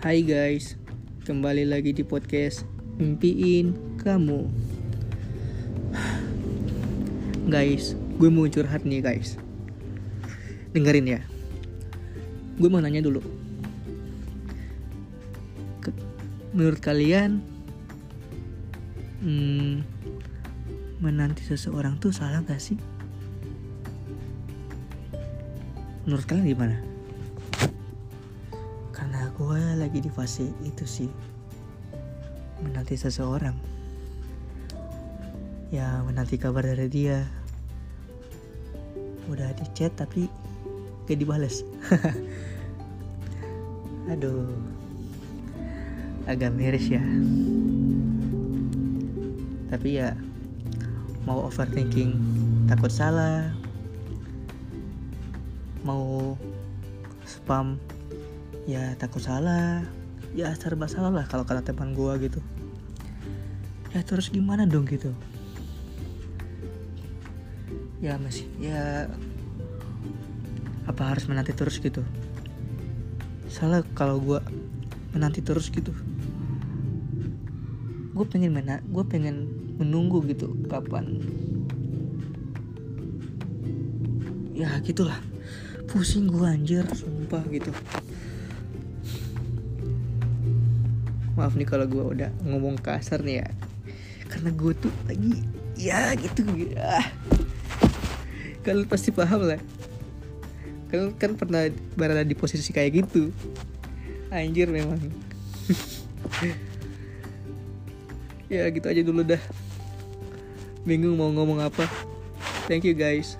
Hai guys, kembali lagi di podcast Mimpiin Kamu Guys, gue mau curhat nih guys Dengerin ya Gue mau nanya dulu Menurut kalian hmm, Menanti seseorang tuh salah gak sih? Menurut kalian gimana? Gue lagi di fase itu sih. Menanti seseorang. Ya menanti kabar dari dia. Udah di chat tapi gak dibales. Aduh. Agak miris ya. Tapi ya Mau overthinking Takut salah. Mau spam ya takut salah. Ya serba salah lah kalau kata teman gua gitu. Ya terus gimana dong gitu? Ya masih ya apa harus menanti terus gitu? Salah kalau gua menanti terus gitu. Gue pengen mena gue pengen menunggu gitu kapan. Ya gitulah. Pusing gua anjir sumpah gitu maaf nih kalau gue udah ngomong kasar nih ya. Karena gue tuh lagi ya gitu. Ya kalian pasti paham lah. Kalian kan pernah berada di posisi kayak gitu. Anjir memang. Ya gitu aja dulu dah. Bingung mau ngomong apa. Thank you guys